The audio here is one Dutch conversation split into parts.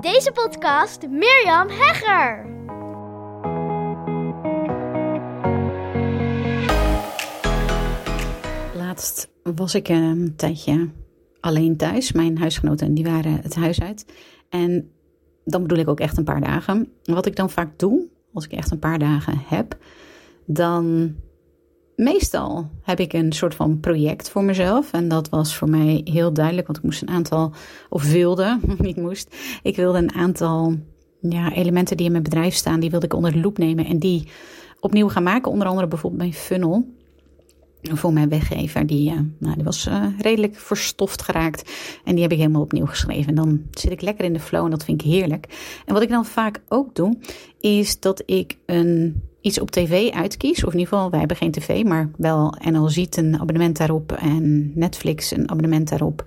Deze podcast Mirjam Hegger. Laatst was ik een tijdje alleen thuis. Mijn huisgenoten die waren het huis uit. En dan bedoel ik ook echt een paar dagen. Wat ik dan vaak doe, als ik echt een paar dagen heb, dan meestal heb ik een soort van project voor mezelf. En dat was voor mij heel duidelijk, want ik moest een aantal, of wilde, niet moest, ik wilde een aantal ja, elementen die in mijn bedrijf staan, die wilde ik onder de loep nemen en die opnieuw gaan maken. Onder andere bijvoorbeeld mijn funnel voor mijn weggever. Die, uh, nou, die was uh, redelijk verstoft geraakt. En die heb ik helemaal opnieuw geschreven. En dan zit ik lekker in de flow en dat vind ik heerlijk. En wat ik dan vaak ook doe, is dat ik een, iets op tv uitkies. Of in ieder geval, wij hebben geen tv, maar wel NL Ziet een abonnement daarop. En Netflix een abonnement daarop.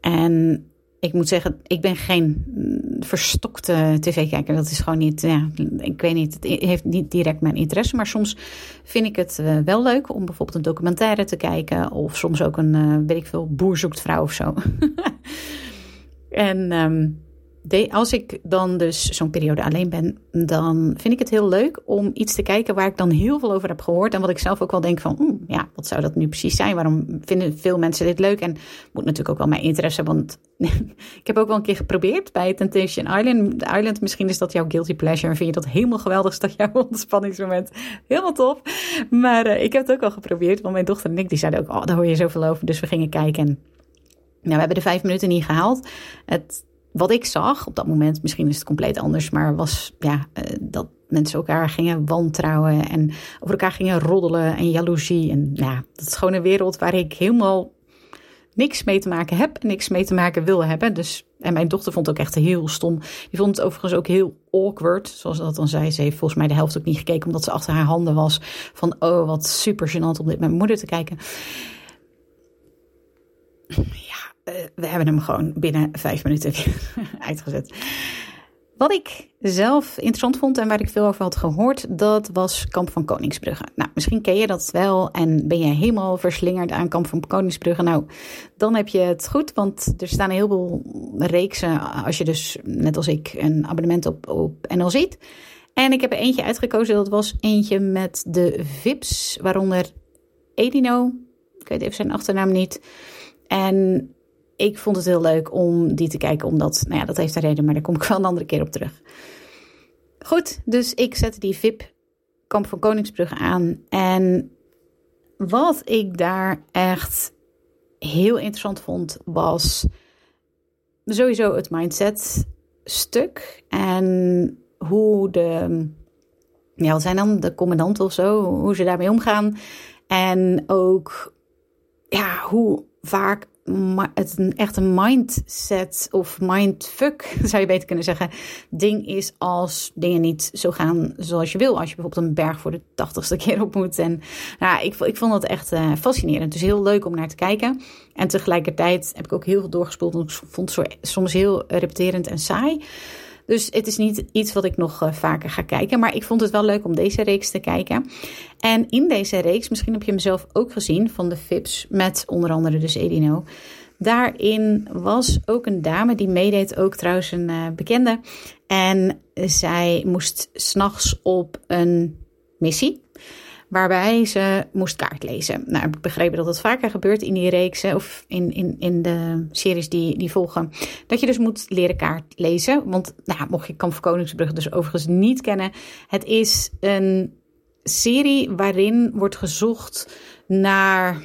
En ik moet zeggen, ik ben geen verstokte tv-kijker. Dat is gewoon niet, ja, ik weet niet, het heeft niet direct mijn interesse. Maar soms vind ik het uh, wel leuk om bijvoorbeeld een documentaire te kijken. Of soms ook een, uh, weet ik veel, boer zoekt vrouw of zo. en um, de, als ik dan dus zo'n periode alleen ben, dan vind ik het heel leuk om iets te kijken waar ik dan heel veel over heb gehoord. En wat ik zelf ook wel denk van, ja, wat zou dat nu precies zijn? Waarom vinden veel mensen dit leuk? En moet natuurlijk ook wel mijn interesse, want ik heb ook wel een keer geprobeerd bij Temptation Island. Island, misschien is dat jouw guilty pleasure. En vind je dat helemaal geweldig? Is dat jouw ontspanningsmoment? Helemaal top. Maar uh, ik heb het ook al geprobeerd, want mijn dochter en ik, die zeiden ook, oh, daar hoor je zoveel over. Dus we gingen kijken en nou, we hebben de vijf minuten niet gehaald. Het wat ik zag op dat moment, misschien is het compleet anders, maar was ja, uh, dat mensen elkaar gingen wantrouwen en over elkaar gingen roddelen en jaloezie. En ja, dat is gewoon een wereld waar ik helemaal niks mee te maken heb en niks mee te maken wil hebben. Dus, en mijn dochter vond het ook echt heel stom. Die vond het overigens ook heel awkward, zoals dat dan zei. Ze heeft volgens mij de helft ook niet gekeken, omdat ze achter haar handen was. Van, oh, wat super gênant om dit met mijn moeder te kijken. Ja, we hebben hem gewoon binnen vijf minuten uitgezet. Wat ik zelf interessant vond en waar ik veel over had gehoord, dat was Kamp van Koningsbrugge. Nou, misschien ken je dat wel en ben je helemaal verslingerd aan Kamp van Koningsbrugge. Nou, dan heb je het goed, want er staan heel veel reeksen als je dus, net als ik, een abonnement op, op NL ziet. En ik heb er eentje uitgekozen, dat was eentje met de VIPs, waaronder Edino, ik weet even zijn achternaam niet. En ik vond het heel leuk om die te kijken, omdat, nou ja, dat heeft een reden, maar daar kom ik wel een andere keer op terug. Goed, dus ik zette die VIP Kamp van Koningsbrug aan. En wat ik daar echt heel interessant vond, was sowieso het mindset stuk. En hoe de, ja, wat zijn dan de commandanten of zo, hoe ze daarmee omgaan. En ook, ja, hoe vaak het een echt een mindset of mindfuck, zou je beter kunnen zeggen, ding is als dingen niet zo gaan zoals je wil. Als je bijvoorbeeld een berg voor de tachtigste keer op moet. En nou, ik, ik vond dat echt uh, fascinerend. Dus heel leuk om naar te kijken. En tegelijkertijd heb ik ook heel veel doorgespoeld. Want ik vond het soms heel repeterend en saai. Dus het is niet iets wat ik nog uh, vaker ga kijken. Maar ik vond het wel leuk om deze reeks te kijken. En in deze reeks, misschien heb je hem zelf ook gezien van de FIPS. Met onder andere dus Edino. Daarin was ook een dame die meedeed, ook trouwens een uh, bekende. En zij moest s'nachts op een missie waarbij ze moest kaart lezen. Nou, ik begrepen dat het vaker gebeurt in die reeksen of in, in, in de series die, die volgen. Dat je dus moet leren kaart lezen. Want nou, mocht je Kamp van Koningsbrug dus overigens niet kennen. Het is een serie waarin wordt gezocht naar...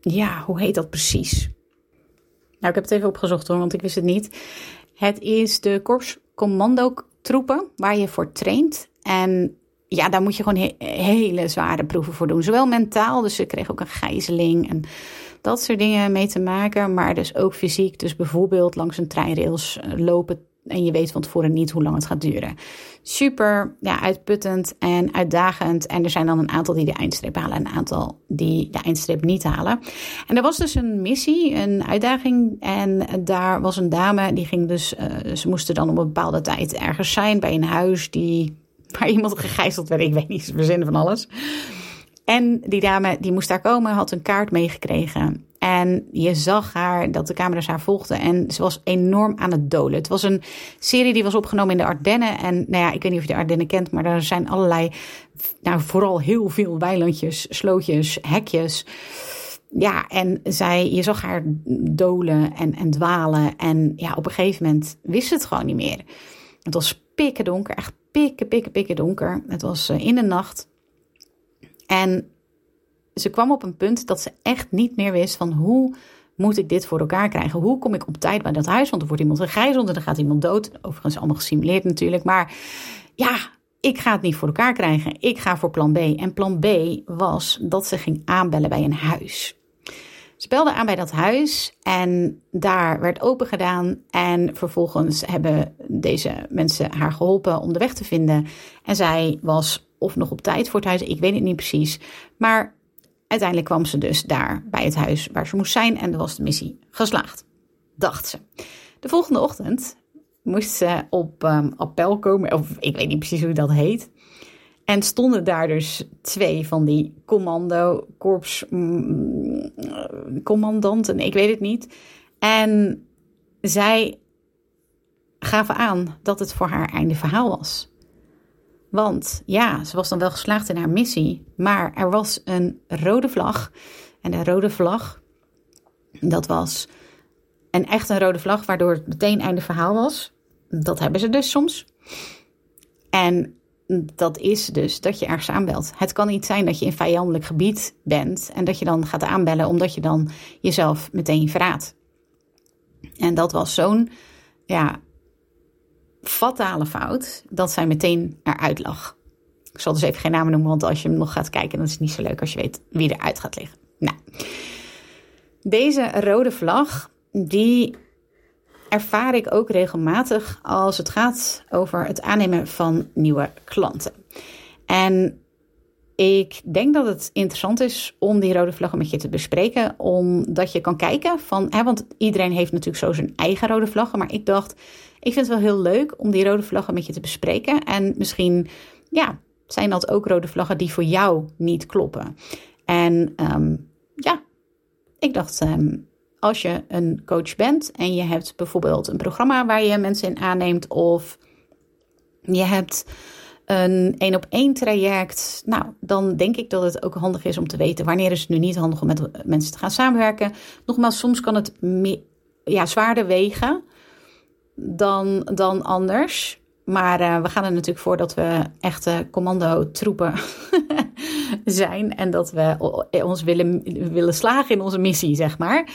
Ja, hoe heet dat precies? Nou, ik heb het even opgezocht hoor, want ik wist het niet. Het is de Korps Commando troepen waar je voor traint. En ja, daar moet je gewoon hele zware proeven voor doen. Zowel mentaal, dus ze kreeg ook een gijzeling en dat soort dingen mee te maken. Maar dus ook fysiek. Dus bijvoorbeeld langs een treinrails eh, lopen en je weet van tevoren niet hoe lang het gaat duren. Super ja, uitputtend en uitdagend. En er zijn dan een aantal die de eindstreep halen en een aantal die de eindstreep niet halen. En er was dus een missie, een uitdaging. En daar was een dame, die ging dus, uh, ze moesten dan op een bepaalde tijd ergens zijn bij een huis die waar iemand gegijzeld werd. Ik weet niet, we verzinnen van alles. En die dame die moest daar komen, had een kaart meegekregen. En je zag haar, dat de camera's haar volgden. En ze was enorm aan het dolen. Het was een serie die was opgenomen in de Ardennen. En nou ja, ik weet niet of je de Ardennen kent, maar er zijn allerlei, nou vooral heel veel weilandjes, slootjes, hekjes. Ja, en zij, je zag haar dolen en, en dwalen. En ja, op een gegeven moment wist ze het gewoon niet meer. Het was pikken donker, echt pikken, pikken, pikken donker. Het was eh, in de nacht. En ze kwam op een punt dat ze echt niet meer wist van hoe moet ik dit voor elkaar krijgen? Hoe kom ik op tijd bij dat huis? Want er wordt iemand gegijzeld en dan gaat iemand dood. Overigens allemaal gesimuleerd natuurlijk. Maar ja, ik ga het niet voor elkaar krijgen. Ik ga voor plan B. En plan B was dat ze ging aanbellen bij een huis. Ze belde aan bij dat huis en daar werd open gedaan. En vervolgens hebben deze mensen haar geholpen om de weg te vinden. En zij was of nog op tijd voor het huis, ik weet het niet precies. Maar uiteindelijk kwam ze dus daar bij het huis waar ze moest zijn en was de missie geslaagd, dacht ze. De volgende ochtend moest ze op um, appel komen, of ik weet niet precies hoe dat heet. En stonden daar dus twee van die commando, korps, mm, commandanten, ik weet het niet. En zij gaven aan dat het voor haar einde verhaal was. Want ja, ze was dan wel geslaagd in haar missie, maar er was een rode vlag. En de rode vlag, dat was een echt een rode vlag, waardoor het meteen einde verhaal was. Dat hebben ze dus soms. En dat is dus dat je ergens aanbelt. Het kan niet zijn dat je in vijandelijk gebied bent en dat je dan gaat aanbellen omdat je dan jezelf meteen verraadt. En dat was zo'n ja, fatale fout dat zij meteen eruit lag. Ik zal dus even geen namen noemen, want als je hem nog gaat kijken, dan is het niet zo leuk als je weet wie eruit gaat liggen. Nou, deze rode vlag, die ervaar ik ook regelmatig als het gaat over het aannemen van nieuwe klanten. En ik denk dat het interessant is om die rode vlaggen met je te bespreken, omdat je kan kijken van, hè, want iedereen heeft natuurlijk zo zijn eigen rode vlaggen, maar ik dacht, ik vind het wel heel leuk om die rode vlaggen met je te bespreken en misschien, ja, zijn dat ook rode vlaggen die voor jou niet kloppen. En ehm, ja, ik dacht, ehm, als je een coach bent en je hebt bijvoorbeeld een programma waar je mensen in aanneemt of je hebt een één op één traject, nou, dan denk ik dat het ook handig is om te weten wanneer is het nu niet handig om met mensen te gaan samenwerken. Nogmaals, soms kan het ja, zwaarder wegen dan, dan anders. Maar uh, we gaan er natuurlijk voor dat we echte commando-troepen zijn. En dat we ons willen, willen slagen in onze missie, zeg maar.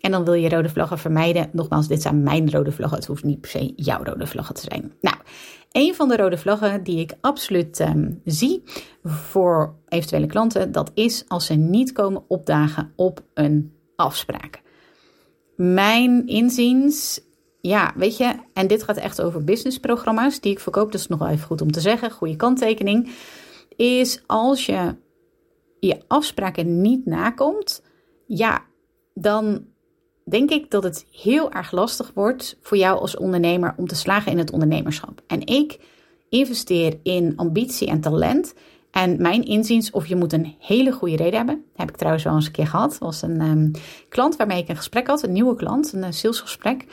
En dan wil je rode vlaggen vermijden. Nogmaals, dit zijn mijn rode vlaggen. Het hoeft niet per se jouw rode vlaggen te zijn. Nou, een van de rode vlaggen die ik absoluut um, zie voor eventuele klanten, dat is als ze niet komen opdagen op een afspraak. Mijn inziens, ja, weet je, en dit gaat echt over businessprogramma's die ik verkoop, is nog wel even goed om te zeggen, goede kanttekening, is als je je afspraken niet nakomt, ja, dan denk ik dat het heel erg lastig wordt voor jou als ondernemer om te slagen in het ondernemerschap. En ik investeer in ambitie en talent. En mijn inziens, of je moet een hele goede reden hebben. Heb ik trouwens wel eens een keer gehad. was een um, klant waarmee ik een gesprek had. Een nieuwe klant, een salesgesprek.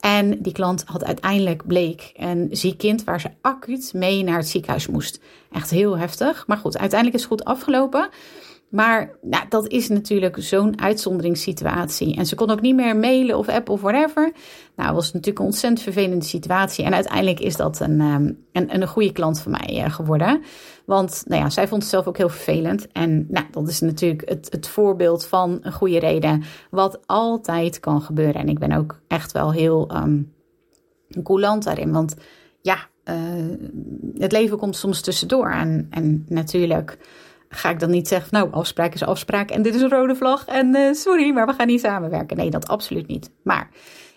En die klant had uiteindelijk bleek een ziek kind waar ze acuut mee naar het ziekenhuis moest. Echt heel heftig. Maar goed, uiteindelijk is het goed afgelopen. Maar nou, dat is natuurlijk zo'n uitzonderingssituatie. En ze kon ook niet meer mailen of appen of whatever. Nou, was natuurlijk een ontzettend vervelende situatie. En uiteindelijk is dat een, ehm, een, een goede klant van mij eh, geworden. Want nou ja, zij vond het zelf ook heel vervelend. En nou, dat is natuurlijk het, het voorbeeld van een goede reden. Wat altijd kan gebeuren. En ik ben ook echt wel heel um, coulant daarin. Want ja, uh, het leven komt soms tussendoor. En, en natuurlijk ga ik dan niet zeggen, nou, afspraak is afspraak en dit is een rode vlag en uh, sorry, maar we gaan niet samenwerken. Nee, dat absoluut niet. Maar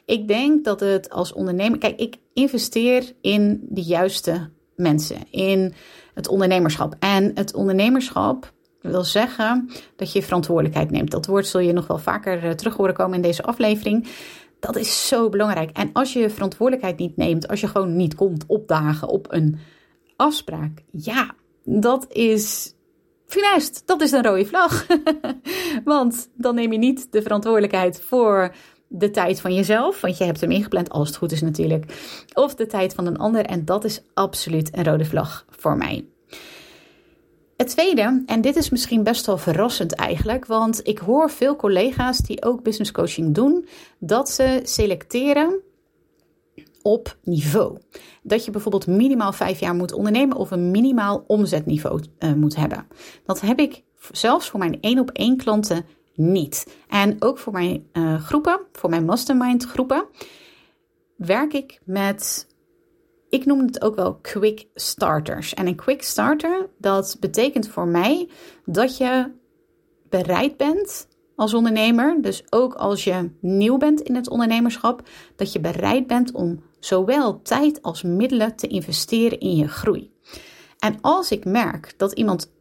ik denk dat het als ondernemer, kijk, ik investeer in de juiste mensen, in het ondernemerschap. En het ondernemerschap wil zeggen dat je verantwoordelijkheid neemt. Dat woord zul je nog wel vaker uh, terug horen komen in deze aflevering. Dat is zo belangrijk. En als je verantwoordelijkheid niet neemt, als je gewoon niet komt opdagen op een afspraak, ja, dat is Finest, dat is een rode vlag. Want dan neem je niet de verantwoordelijkheid voor de tijd van jezelf, want je hebt hem ingepland als het goed is natuurlijk, of de tijd van een ander en dat is absoluut een rode vlag voor mij. Het tweede, en dit is misschien best wel verrassend eigenlijk, want ik hoor veel collega's die ook business coaching doen, dat ze selecteren op niveau. Dat je bijvoorbeeld minimaal vijf jaar moet ondernemen of een minimaal omzetniveau uh, moet hebben. Dat heb ik zelfs voor mijn één op één klanten niet. En ook voor mijn uh, groepen, voor mijn mastermind groepen, werk ik met, ik noem het ook wel quick starters. En een quick starter, dat betekent voor mij dat je bereid bent als ondernemer, dus ook als je nieuw bent in het ondernemerschap, dat je bereid bent om zowel tijd als middelen te investeren in je groei. En als ik merk dat iemand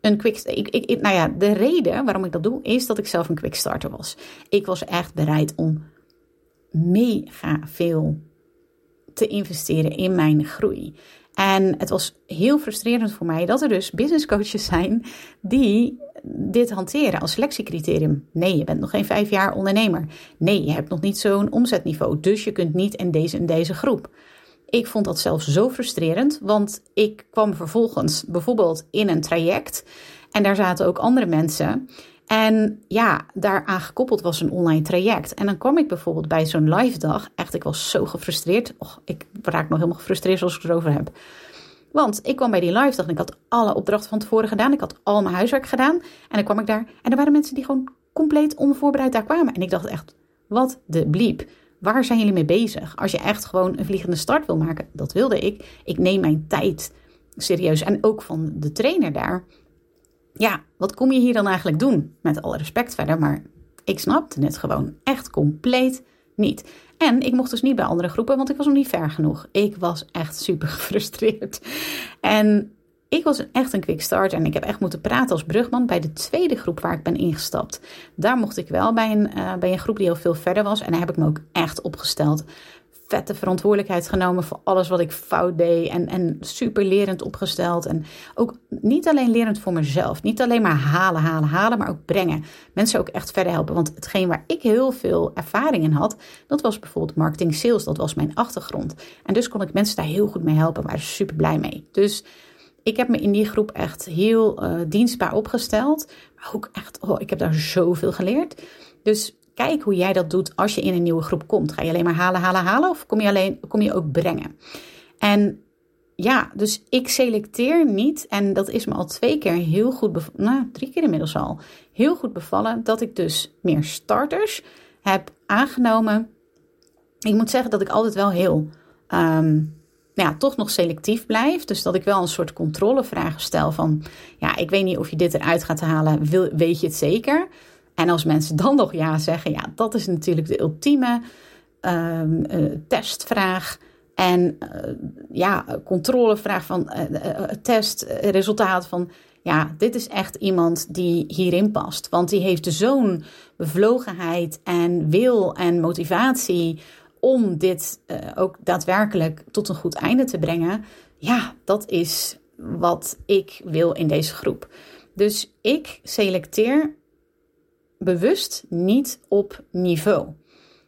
een quick. Ik, nou ja, de reden waarom ik dat doe, is dat ik zelf een quick starter was. Ik was echt bereid om mega veel te investeren in mijn groei. En het was heel frustrerend voor mij dat er dus business coaches zijn die dit hanteren als selectiecriterium. Nee, je bent nog geen vijf jaar ondernemer. Nee, je hebt nog niet zo'n omzetniveau. Dus je kunt niet in deze en deze groep. Ik vond dat zelfs zo frustrerend, want ik kwam vervolgens bijvoorbeeld in een traject en daar zaten ook andere mensen. En ja, daaraan gekoppeld was een online traject. En dan kwam ik bijvoorbeeld bij zo'n live dag. Echt, ik was zo gefrustreerd. Och, ik raak nog helemaal gefrustreerd als ik het erover heb. Want ik kwam bij die live dag en ik had alle opdrachten van tevoren gedaan. Ik had al mijn huiswerk gedaan. En dan kwam ik daar en er waren mensen die gewoon compleet onvoorbereid daar kwamen. En ik dacht echt, wat de bliep. Waar zijn jullie mee bezig? Als je echt gewoon een vliegende start wil maken, dat wilde ik. Ik neem mijn tijd serieus. En ook van de trainer daar. Ja, wat kom je hier dan eigenlijk doen? Met alle respect verder, maar ik snapte het gewoon echt compleet niet. En ik mocht dus niet bij andere groepen, want ik was nog niet ver genoeg. Ik was echt super gefrustreerd. En ik was echt een quick start en ik heb echt moeten praten als brugman bij de tweede groep waar ik ben ingestapt. Daar mocht ik wel bij een, uh, bij een groep die heel veel verder was en daar heb ik me ook echt opgesteld. Vette verantwoordelijkheid genomen voor alles wat ik fout deed en, en super lerend opgesteld. En ook niet alleen lerend voor mezelf, niet alleen maar halen, halen, halen, maar ook brengen. Mensen ook echt verder helpen. Want hetgeen waar ik heel veel ervaring in had, dat was bijvoorbeeld marketing sales, dat was mijn achtergrond. En dus kon ik mensen daar heel goed mee helpen, waar ze super blij mee. Dus ik heb me in die groep echt heel uh, dienstbaar opgesteld. Maar ook echt, oh, ik heb daar zoveel geleerd. Dus kijk hoe jij dat doet als je in een nieuwe groep komt. Ga je alleen maar halen, halen, halen? Of kom je, alleen, kom je ook brengen? En ja, dus ik selecteer niet. En dat is me al twee keer heel goed bevallen. Nou, drie keer inmiddels al. Heel goed bevallen dat ik dus meer starters heb aangenomen. Ik moet zeggen dat ik altijd wel heel nou ja, toch nog selectief blijf. Dus dat ik wel een soort controlevragen stel van... ja, ik weet niet of je dit eruit gaat halen, wil, weet je het zeker? En als mensen dan nog ja zeggen... ja, dat is natuurlijk de ultieme um, uh, testvraag... En uh, ja, controlevraag van uh, testresultaat van ja, dit is echt iemand die hierin past. Want die heeft zo'n bevlogenheid en wil en motivatie om dit ook daadwerkelijk tot een goed einde te brengen, ja, dat is wat ik wil in deze groep. Dus ik selecteer bewust niet op niveau.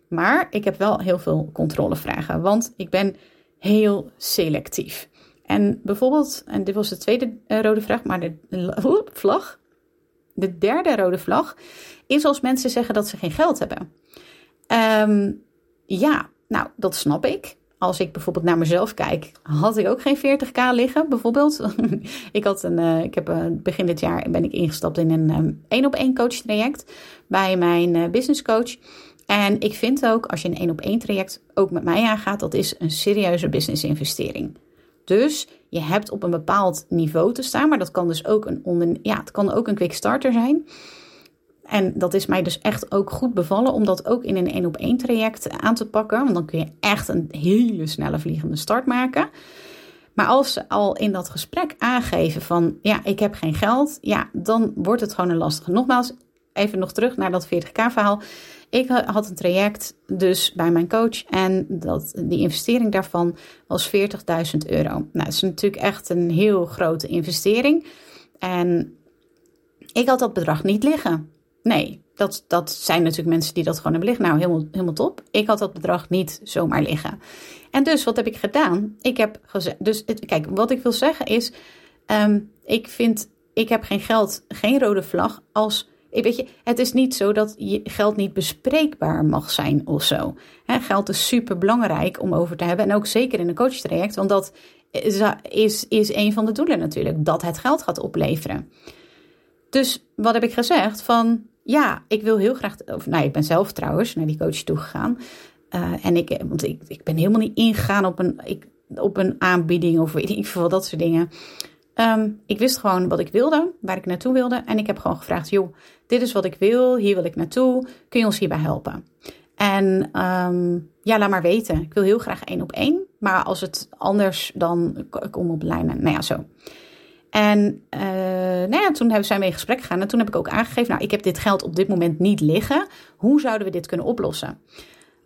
Maar ik heb wel heel veel controlevragen, want ik ben heel selectief. En bijvoorbeeld, en dit was de tweede uh, rode vraag, maar de vlag. De derde rode vlag is als mensen zeggen dat ze geen geld hebben. Um, ja, nou, dat snap ik. Als ik bijvoorbeeld naar mezelf kijk, had ik ook geen 40k liggen, bijvoorbeeld. ik, had een, uh, ik heb uh, begin dit jaar ben ik ingestapt in een één op één coach traject bij mijn uh, business coach. En ik vind ook, als je een één op één traject ook met mij aangaat, dat is een serieuze business investering. Dus je hebt op een bepaald niveau te staan, maar dat kan dus ook een, onder, ja, het kan ook een quick starter zijn. En dat is mij dus echt ook goed bevallen om dat ook in een één op één traject aan te pakken. Want dan kun je echt een hele snelle vliegende start maken. Maar als ze al in dat gesprek aangeven van ja, ik heb geen geld, ja, dan wordt het gewoon een lastige. Nogmaals, even nog terug naar dat 40k verhaal. Ik had een traject dus bij mijn coach en dat, die investering daarvan was 40.000 euro. Nou, dat is natuurlijk echt een heel grote investering. En ik had dat bedrag niet liggen. Nee, dat, dat zijn natuurlijk mensen die dat gewoon hebben liggen. Nou, helemaal, helemaal top. Ik had dat bedrag niet zomaar liggen. En dus, wat heb ik gedaan? Ik heb gezegd. Dus, het, kijk, wat ik wil zeggen is. Ehm, ik vind. Ik heb geen geld, geen rode vlag. Als. Weet je, het is niet zo dat je geld niet bespreekbaar mag zijn of zo. geld is super belangrijk om over te hebben. En ook zeker in een coachtraject. Want dat is, is, is een van de doelen natuurlijk. Dat het geld gaat opleveren. Dus wat heb ik gezegd? Van ja, ik wil heel graag. Of, nou, ik ben zelf trouwens naar die coach toegegaan. Uh, en ik, want ik, ik ben helemaal niet ingegaan op een, ik, op een aanbieding of weet ik veel, dat soort dingen. Um, ik wist gewoon wat ik wilde, waar ik naartoe wilde. En ik heb gewoon gevraagd: joh, dit is wat ik wil, hier wil ik naartoe. Kun je ons hierbij helpen? En um, ja, laat maar weten. Ik wil heel graag één op één. Maar als het anders, dan kom op lijnen. Nou ja, zo. En uh, nou ja, toen in gesprek gegaan. En toen heb ik ook aangegeven, nou, ik heb dit geld op dit moment niet liggen. Hoe zouden we dit kunnen oplossen?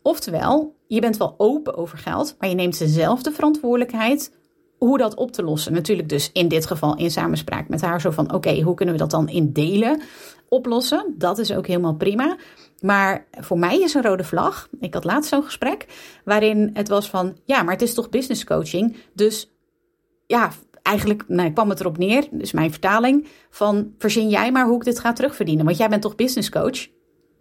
Oftewel, je bent wel open over geld, maar je neemt dezelfde verantwoordelijkheid hoe dat op te lossen. Natuurlijk dus in dit geval in samenspraak met haar zo van, oké, hoe kunnen we dat dan in delen oplossen? Dat is ook helemaal prima. Maar voor mij is een rode vlag. Ik had laatst zo'n gesprek waarin het was van, ja, maar het is toch business coaching, dus ja, eigenlijk nou, kwam het erop neer, dus mijn vertaling, van verzin jij maar hoe ik dit ga terugverdienen. Want jij bent toch business coach?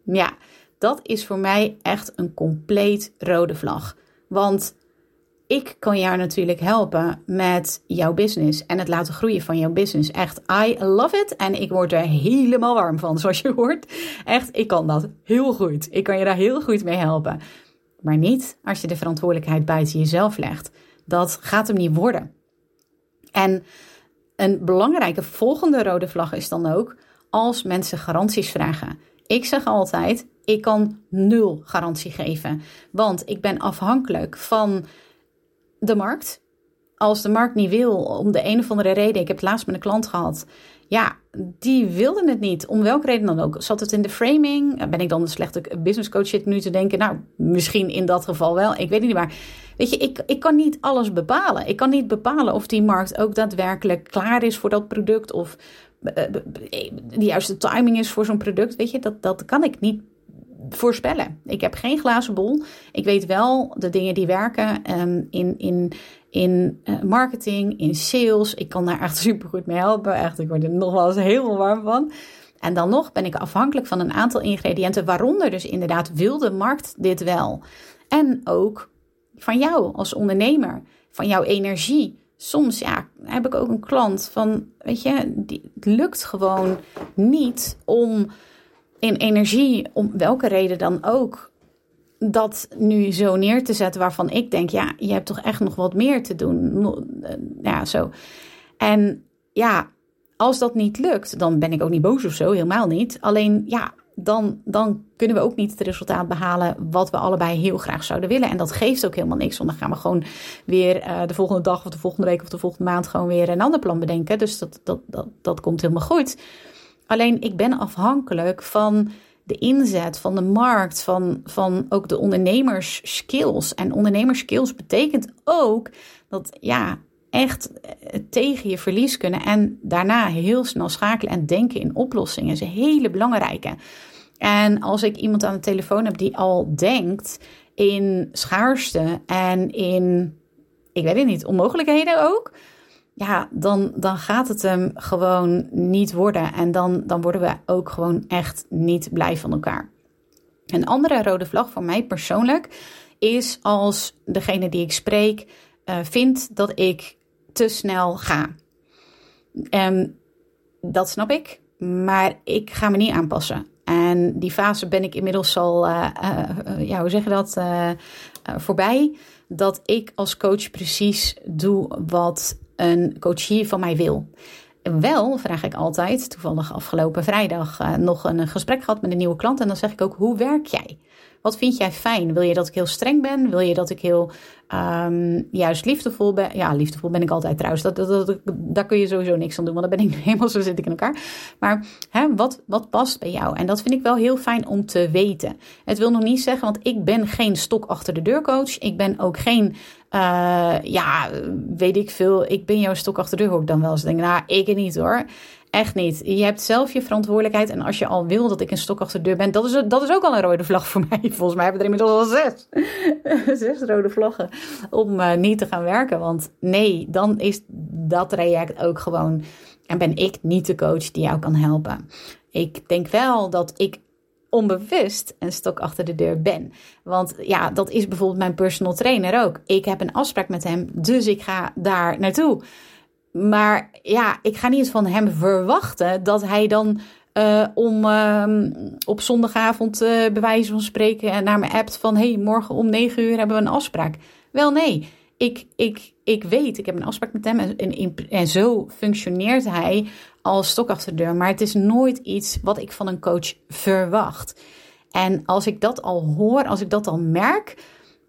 Ja, dat is voor mij echt een compleet rode vlag. Want ik kan jou natuurlijk helpen met jouw business en het laten groeien van jouw business. Echt, I love it. En ik word er helemaal warm van, zoals je hoort. Echt, ik kan dat heel goed. Ik kan je daar heel goed mee helpen. Maar niet als je de verantwoordelijkheid buiten jezelf legt. Dat gaat hem niet worden. En een belangrijke volgende rode vlag is dan ook als mensen garanties vragen. Ik zeg altijd: ik kan nul garantie geven, want ik ben afhankelijk van de markt. Als de markt niet wil, om de een of andere reden, ik heb het laatst met een klant gehad, ja, die wilden het niet. Om welke reden dan ook. Zat het in de framing? Ben ik dan een slechte business coach zit nu te denken? Nou, misschien in dat geval wel. Ik weet het niet. Maar weet je, ik, ik kan niet alles bepalen. Ik kan niet bepalen of die markt ook daadwerkelijk klaar is voor dat product. Of uh, de juiste timing is voor zo'n product. Weet je, dat, dat kan ik niet voorspellen. Ik heb geen glazen bol. Ik weet wel de dingen die werken um, in, in, in uh, marketing, in sales. Ik kan daar echt super goed mee helpen. Echt, ik word er nog wel eens heel warm van. En dan nog ben ik afhankelijk van een aantal ingrediënten, waaronder dus inderdaad wil de markt dit wel. En ook van jou als ondernemer, van jouw energie. Soms ja, heb ik ook een klant van, weet je, die, het lukt gewoon niet om in energie, om welke reden dan ook, dat nu zo neer te zetten waarvan ik denk, ja, je hebt toch echt nog wat meer te doen. Eh, ja, zo. En ja, als dat niet lukt, dan ben ik ook niet boos of zo, helemaal niet. Alleen ja, dan, dan kunnen we ook niet het resultaat behalen wat we allebei heel graag zouden willen. En dat geeft ook helemaal niks, want dan gaan we gewoon weer uh, de volgende dag of de volgende week of de volgende maand gewoon weer een ander plan bedenken. Dus dat, dat, dat, dat komt helemaal goed. Alleen ik ben afhankelijk van de inzet van de markt, van, van ook de ondernemerskills. En ondernemerskills betekent ook dat ja, echt eh, tegen je verlies kunnen en daarna heel snel schakelen en denken in oplossingen is een hele belangrijke. En als ik iemand aan de telefoon heb die al denkt in schaarste en in, ik weet het niet, onmogelijkheden ook, ja, dan, dan gaat het hem gewoon niet worden. En dan, dan worden we ook gewoon echt niet blij van elkaar. Een andere rode vlag voor mij persoonlijk is als degene die ik spreek uh, vindt dat ik te snel ga. Um, dat snap ik, maar ik ga me niet aanpassen. En die fase ben ik inmiddels al, uh, uh, ja, hoe zeg je dat, voorbij. Dat ik als coach precies doe wat een coachie van mij wil. Wel vraag ik altijd, toevallig afgelopen vrijdag uh, nog een gesprek gehad met een nieuwe klant. En dan zeg ik ook: hoe werk jij? Wat vind jij fijn? Wil je dat ik heel streng ben? Wil je dat ik heel um, juist liefdevol ben? Ja, liefdevol ben ik altijd trouwens. Dat, dat, dat, daar kun je sowieso niks aan doen, want dan ben ik helemaal zo zit ik in elkaar. Maar hè, wat, wat past bij jou? En dat vind ik wel heel fijn om te weten. Het wil nog niet zeggen, want ik ben geen stok achter de deur coach. Ik ben ook geen uh, ja, weet ik veel. Ik ben jouw stok achter de ik dan wel eens denken. Nou, ik niet hoor. Echt niet. Je hebt zelf je verantwoordelijkheid. En als je al wil dat ik een stok achter de deur ben, dat is, dat is ook al een rode vlag voor mij. Volgens mij hebben we er inmiddels al zes. zes rode vlaggen om uh, niet te gaan werken. Want nee, dan is dat traject ook gewoon. En ben ik niet de coach die jou kan helpen. Ik denk wel dat ik onbewust een stok achter de deur ben. Want ja, dat is bijvoorbeeld mijn personal trainer ook. Ik heb een afspraak met hem, dus ik ga daar naartoe. Maar ja, ik ga niet van hem verwachten dat hij dan uh, om uh, op zondagavond uh, bij wijze van spreken naar me appt van hey, morgen om 9 uur hebben we een afspraak. Wel nee, ik, ik, ik weet, ik heb een afspraak met hem en, en, en zo functioneert hij als stok achter de deur. Maar het is nooit iets wat ik van een coach verwacht. En als ik dat al hoor, als ik dat al merk,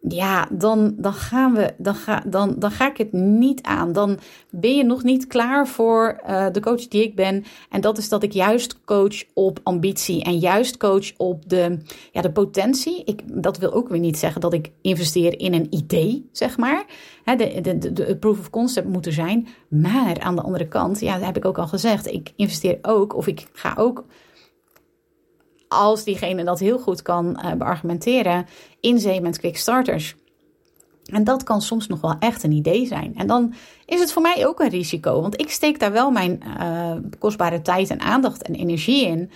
ja, dan, dan, gaan we, dan, ga, dan, dan ga ik het niet aan. Dan ben je nog niet klaar voor uh, de coach die ik ben. En dat is dat ik juist coach op ambitie en juist coach op de, ja, de potentie. Ik, dat wil ook weer niet zeggen dat ik investeer in een idee, zeg maar. De, de, de, de proof of concept moet er zijn. Maar aan de andere kant, ja, dat heb ik ook al gezegd. Ik investeer ook, of ik ga ook als diegene dat heel goed kan uh, beargumenteren, in zee met quick starters. En dat kan soms nog wel echt een idee zijn. En dan is het voor mij ook een risico, want ik steek daar wel mijn uh, kostbare tijd en aandacht en energie in.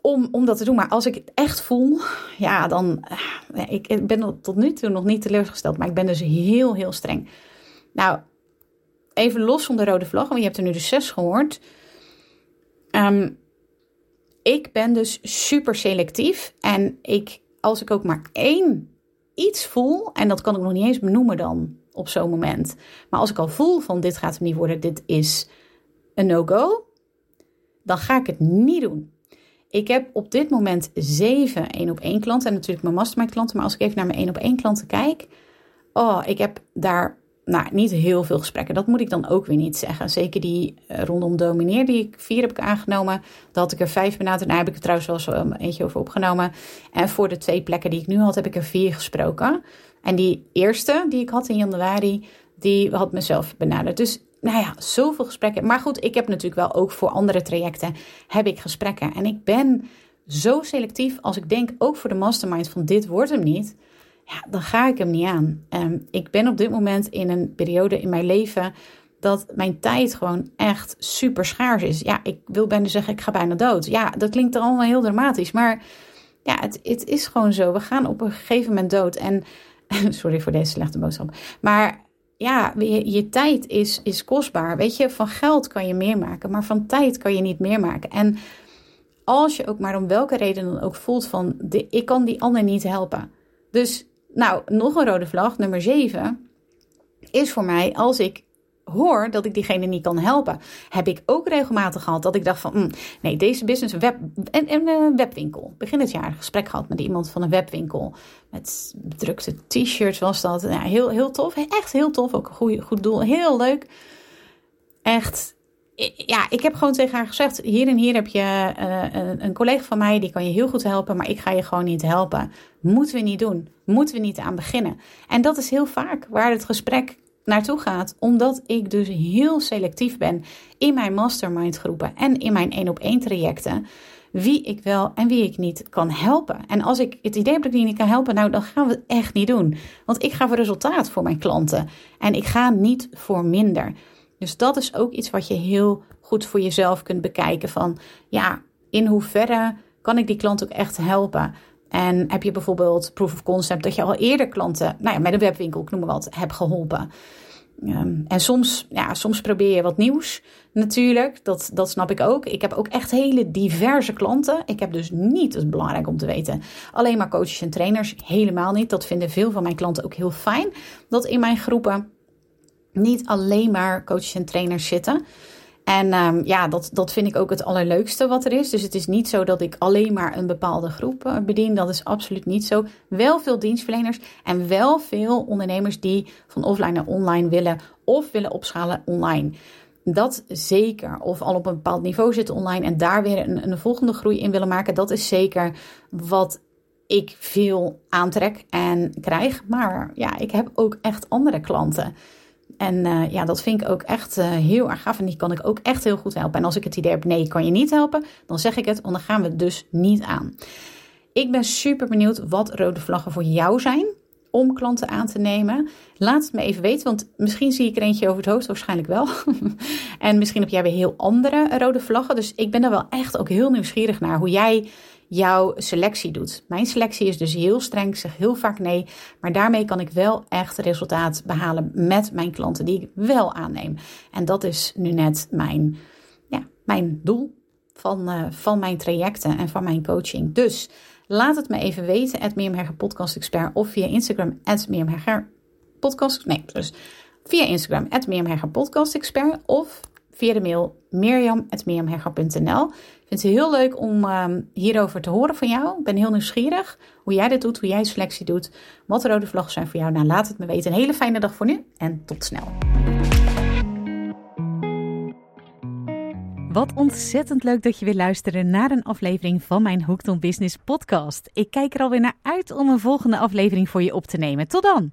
Om, om dat te doen. Maar als ik het echt voel, ja, dan. Uh, ik ben tot nu toe nog niet teleurgesteld, maar ik ben dus heel, heel streng. Nou, even los van de rode vlag, want je hebt er nu de zes gehoord. Um, ik ben dus super selectief. En ik, als ik ook maar één iets voel, en dat kan ik nog niet eens benoemen dan op zo'n moment. Maar als ik al voel van dit gaat hem niet worden, dit is een no-go, dan ga ik het niet doen. Ik heb op dit moment zeven één op één klanten en natuurlijk mijn mastermind klanten. Maar als ik even naar mijn één op één klanten kijk, oh, ik heb daar nou, niet heel veel gesprekken. Dat moet ik dan ook weer niet zeggen. Zeker die uh, rondom domineer, die ik vier heb ik aangenomen. Dat had ik er vijf benaderd. Daar heb ik er trouwens wel eens um, eentje over opgenomen. En voor de twee plekken die ik nu had, heb ik er vier gesproken. En die eerste die ik had in januari, die had mezelf benaderd. Dus nou ja, zoveel gesprekken. Maar goed, ik heb natuurlijk wel ook voor andere trajecten heb ik gesprekken. En ik ben zo selectief als ik denk, ook voor de mastermind, van dit wordt hem niet ja, dan ga ik hem niet aan. Um, ik ben op dit moment in een periode in mijn leven dat mijn tijd gewoon echt super schaars is. Ja, ik wil bijna zeggen, ik ga bijna dood. Ja, dat klinkt er allemaal heel dramatisch, maar ja, het, het is gewoon zo. We gaan op een gegeven moment dood. En sorry voor deze slechte boodschap, maar ja, je, je, tijd is, is kostbaar. Weet je, van geld kan je meer maken, maar van tijd kan je niet meer maken. En als je ook maar om welke reden dan ook voelt van, de, ik kan die ander niet helpen. Dus nou, nog een rode vlag, nummer 7, is voor mij als ik hoor dat ik diegene niet kan helpen. Heb ik ook regelmatig gehad dat ik dacht van, mm, nee, deze business, web, en, een uh, webwinkel. Begin het jaar een gesprek gehad met iemand van een webwinkel. Met bedrukte t-shirts was dat. Ja, heel, heel tof, echt heel tof, ook een goede, goed doel, heel leuk. Echt, ja, ik heb gewoon tegen haar gezegd: hier en hier heb je een, een, collega van mij die kan je heel goed helpen, maar ik ga je gewoon niet helpen. Moeten we niet doen. Moeten we niet aan beginnen. En dat is heel vaak waar het gesprek naartoe gaat, omdat ik dus heel selectief ben in mijn mastermind groepen en in mijn één op één trajecten. Wie ik wel en wie ik niet kan helpen. En als ik het idee heb dat ik die niet kan helpen, nou dan gaan we het echt niet doen. Want ik ga voor resultaat voor mijn klanten. En ik ga niet voor minder. Dus dat is ook iets wat je heel goed voor jezelf kunt bekijken. Van ja, in hoeverre kan ik die klant ook echt helpen? En heb je bijvoorbeeld proof of concept dat je al eerder klanten, nou ja, met een webwinkel, ik noem maar wat, hebt geholpen. Um, en soms, ja, soms probeer je wat nieuws natuurlijk. Dat, dat snap ik ook. Ik heb ook echt hele diverse klanten. Ik heb dus niet, dat is belangrijk om te weten, alleen maar coaches en trainers. Helemaal niet. Dat vinden veel van mijn klanten ook heel fijn. Dat in mijn groepen niet alleen maar coaches en trainers zitten. En um, ja, dat, dat vind ik ook het allerleukste wat er is. Dus het is niet zo dat ik alleen maar een bepaalde groep uh, bedien. Dat is absoluut niet zo. Wel veel dienstverleners en wel veel ondernemers die van offline naar online willen of willen opschalen online. Dat zeker. Of al op een bepaald niveau zitten online en daar weer een, een volgende groei in willen maken. Dat is zeker wat ik veel aantrek en krijg. Maar ja, ik heb ook echt andere klanten En uh, ja, dat vind ik ook echt uh, heel erg gaaf. En die kan ik ook echt heel goed helpen. En als ik het idee heb, nee, kan je niet helpen, dan zeg ik het, want dan gaan we dus niet aan. Ik ben super benieuwd wat rode vlaggen voor jou zijn om klanten aan te nemen. Laat het me even weten, want misschien zie ik er eentje over het hoofd, waarschijnlijk wel. en misschien heb jij weer heel andere rode vlaggen. Dus ik ben er wel echt ook heel nieuwsgierig naar hoe jij jouw selectie doet. Mijn selectie is dus heel streng, ik zeg heel vaak nee, maar daarmee kan ik wel echt resultaat behalen met mijn klanten die ik wel aanneem. En dat is nu net mijn, ja, mijn doel van, uh, van mijn trajecten en van mijn coaching. Dus laat het me even weten, at Mirjam Podcast Expert of via Instagram, at Podcast, nee, dus via Instagram, at Mirjam Podcast Expert of via de mail mirjam.mirjamhegger.nl. Vind het heel leuk om um, hierover te horen van jou. Ik ben heel nieuwsgierig hoe jij dit doet, hoe jij selectie doet. Wat de rode vlaggen zijn voor jou. Nou, laat het me weten. Een hele fijne dag voor nu en tot snel. Wat ontzettend leuk dat je weer luistert naar een aflevering van mijn Hooked Business podcast. Ik kijk er alweer naar uit om een volgende aflevering voor je op te nemen. Tot dan!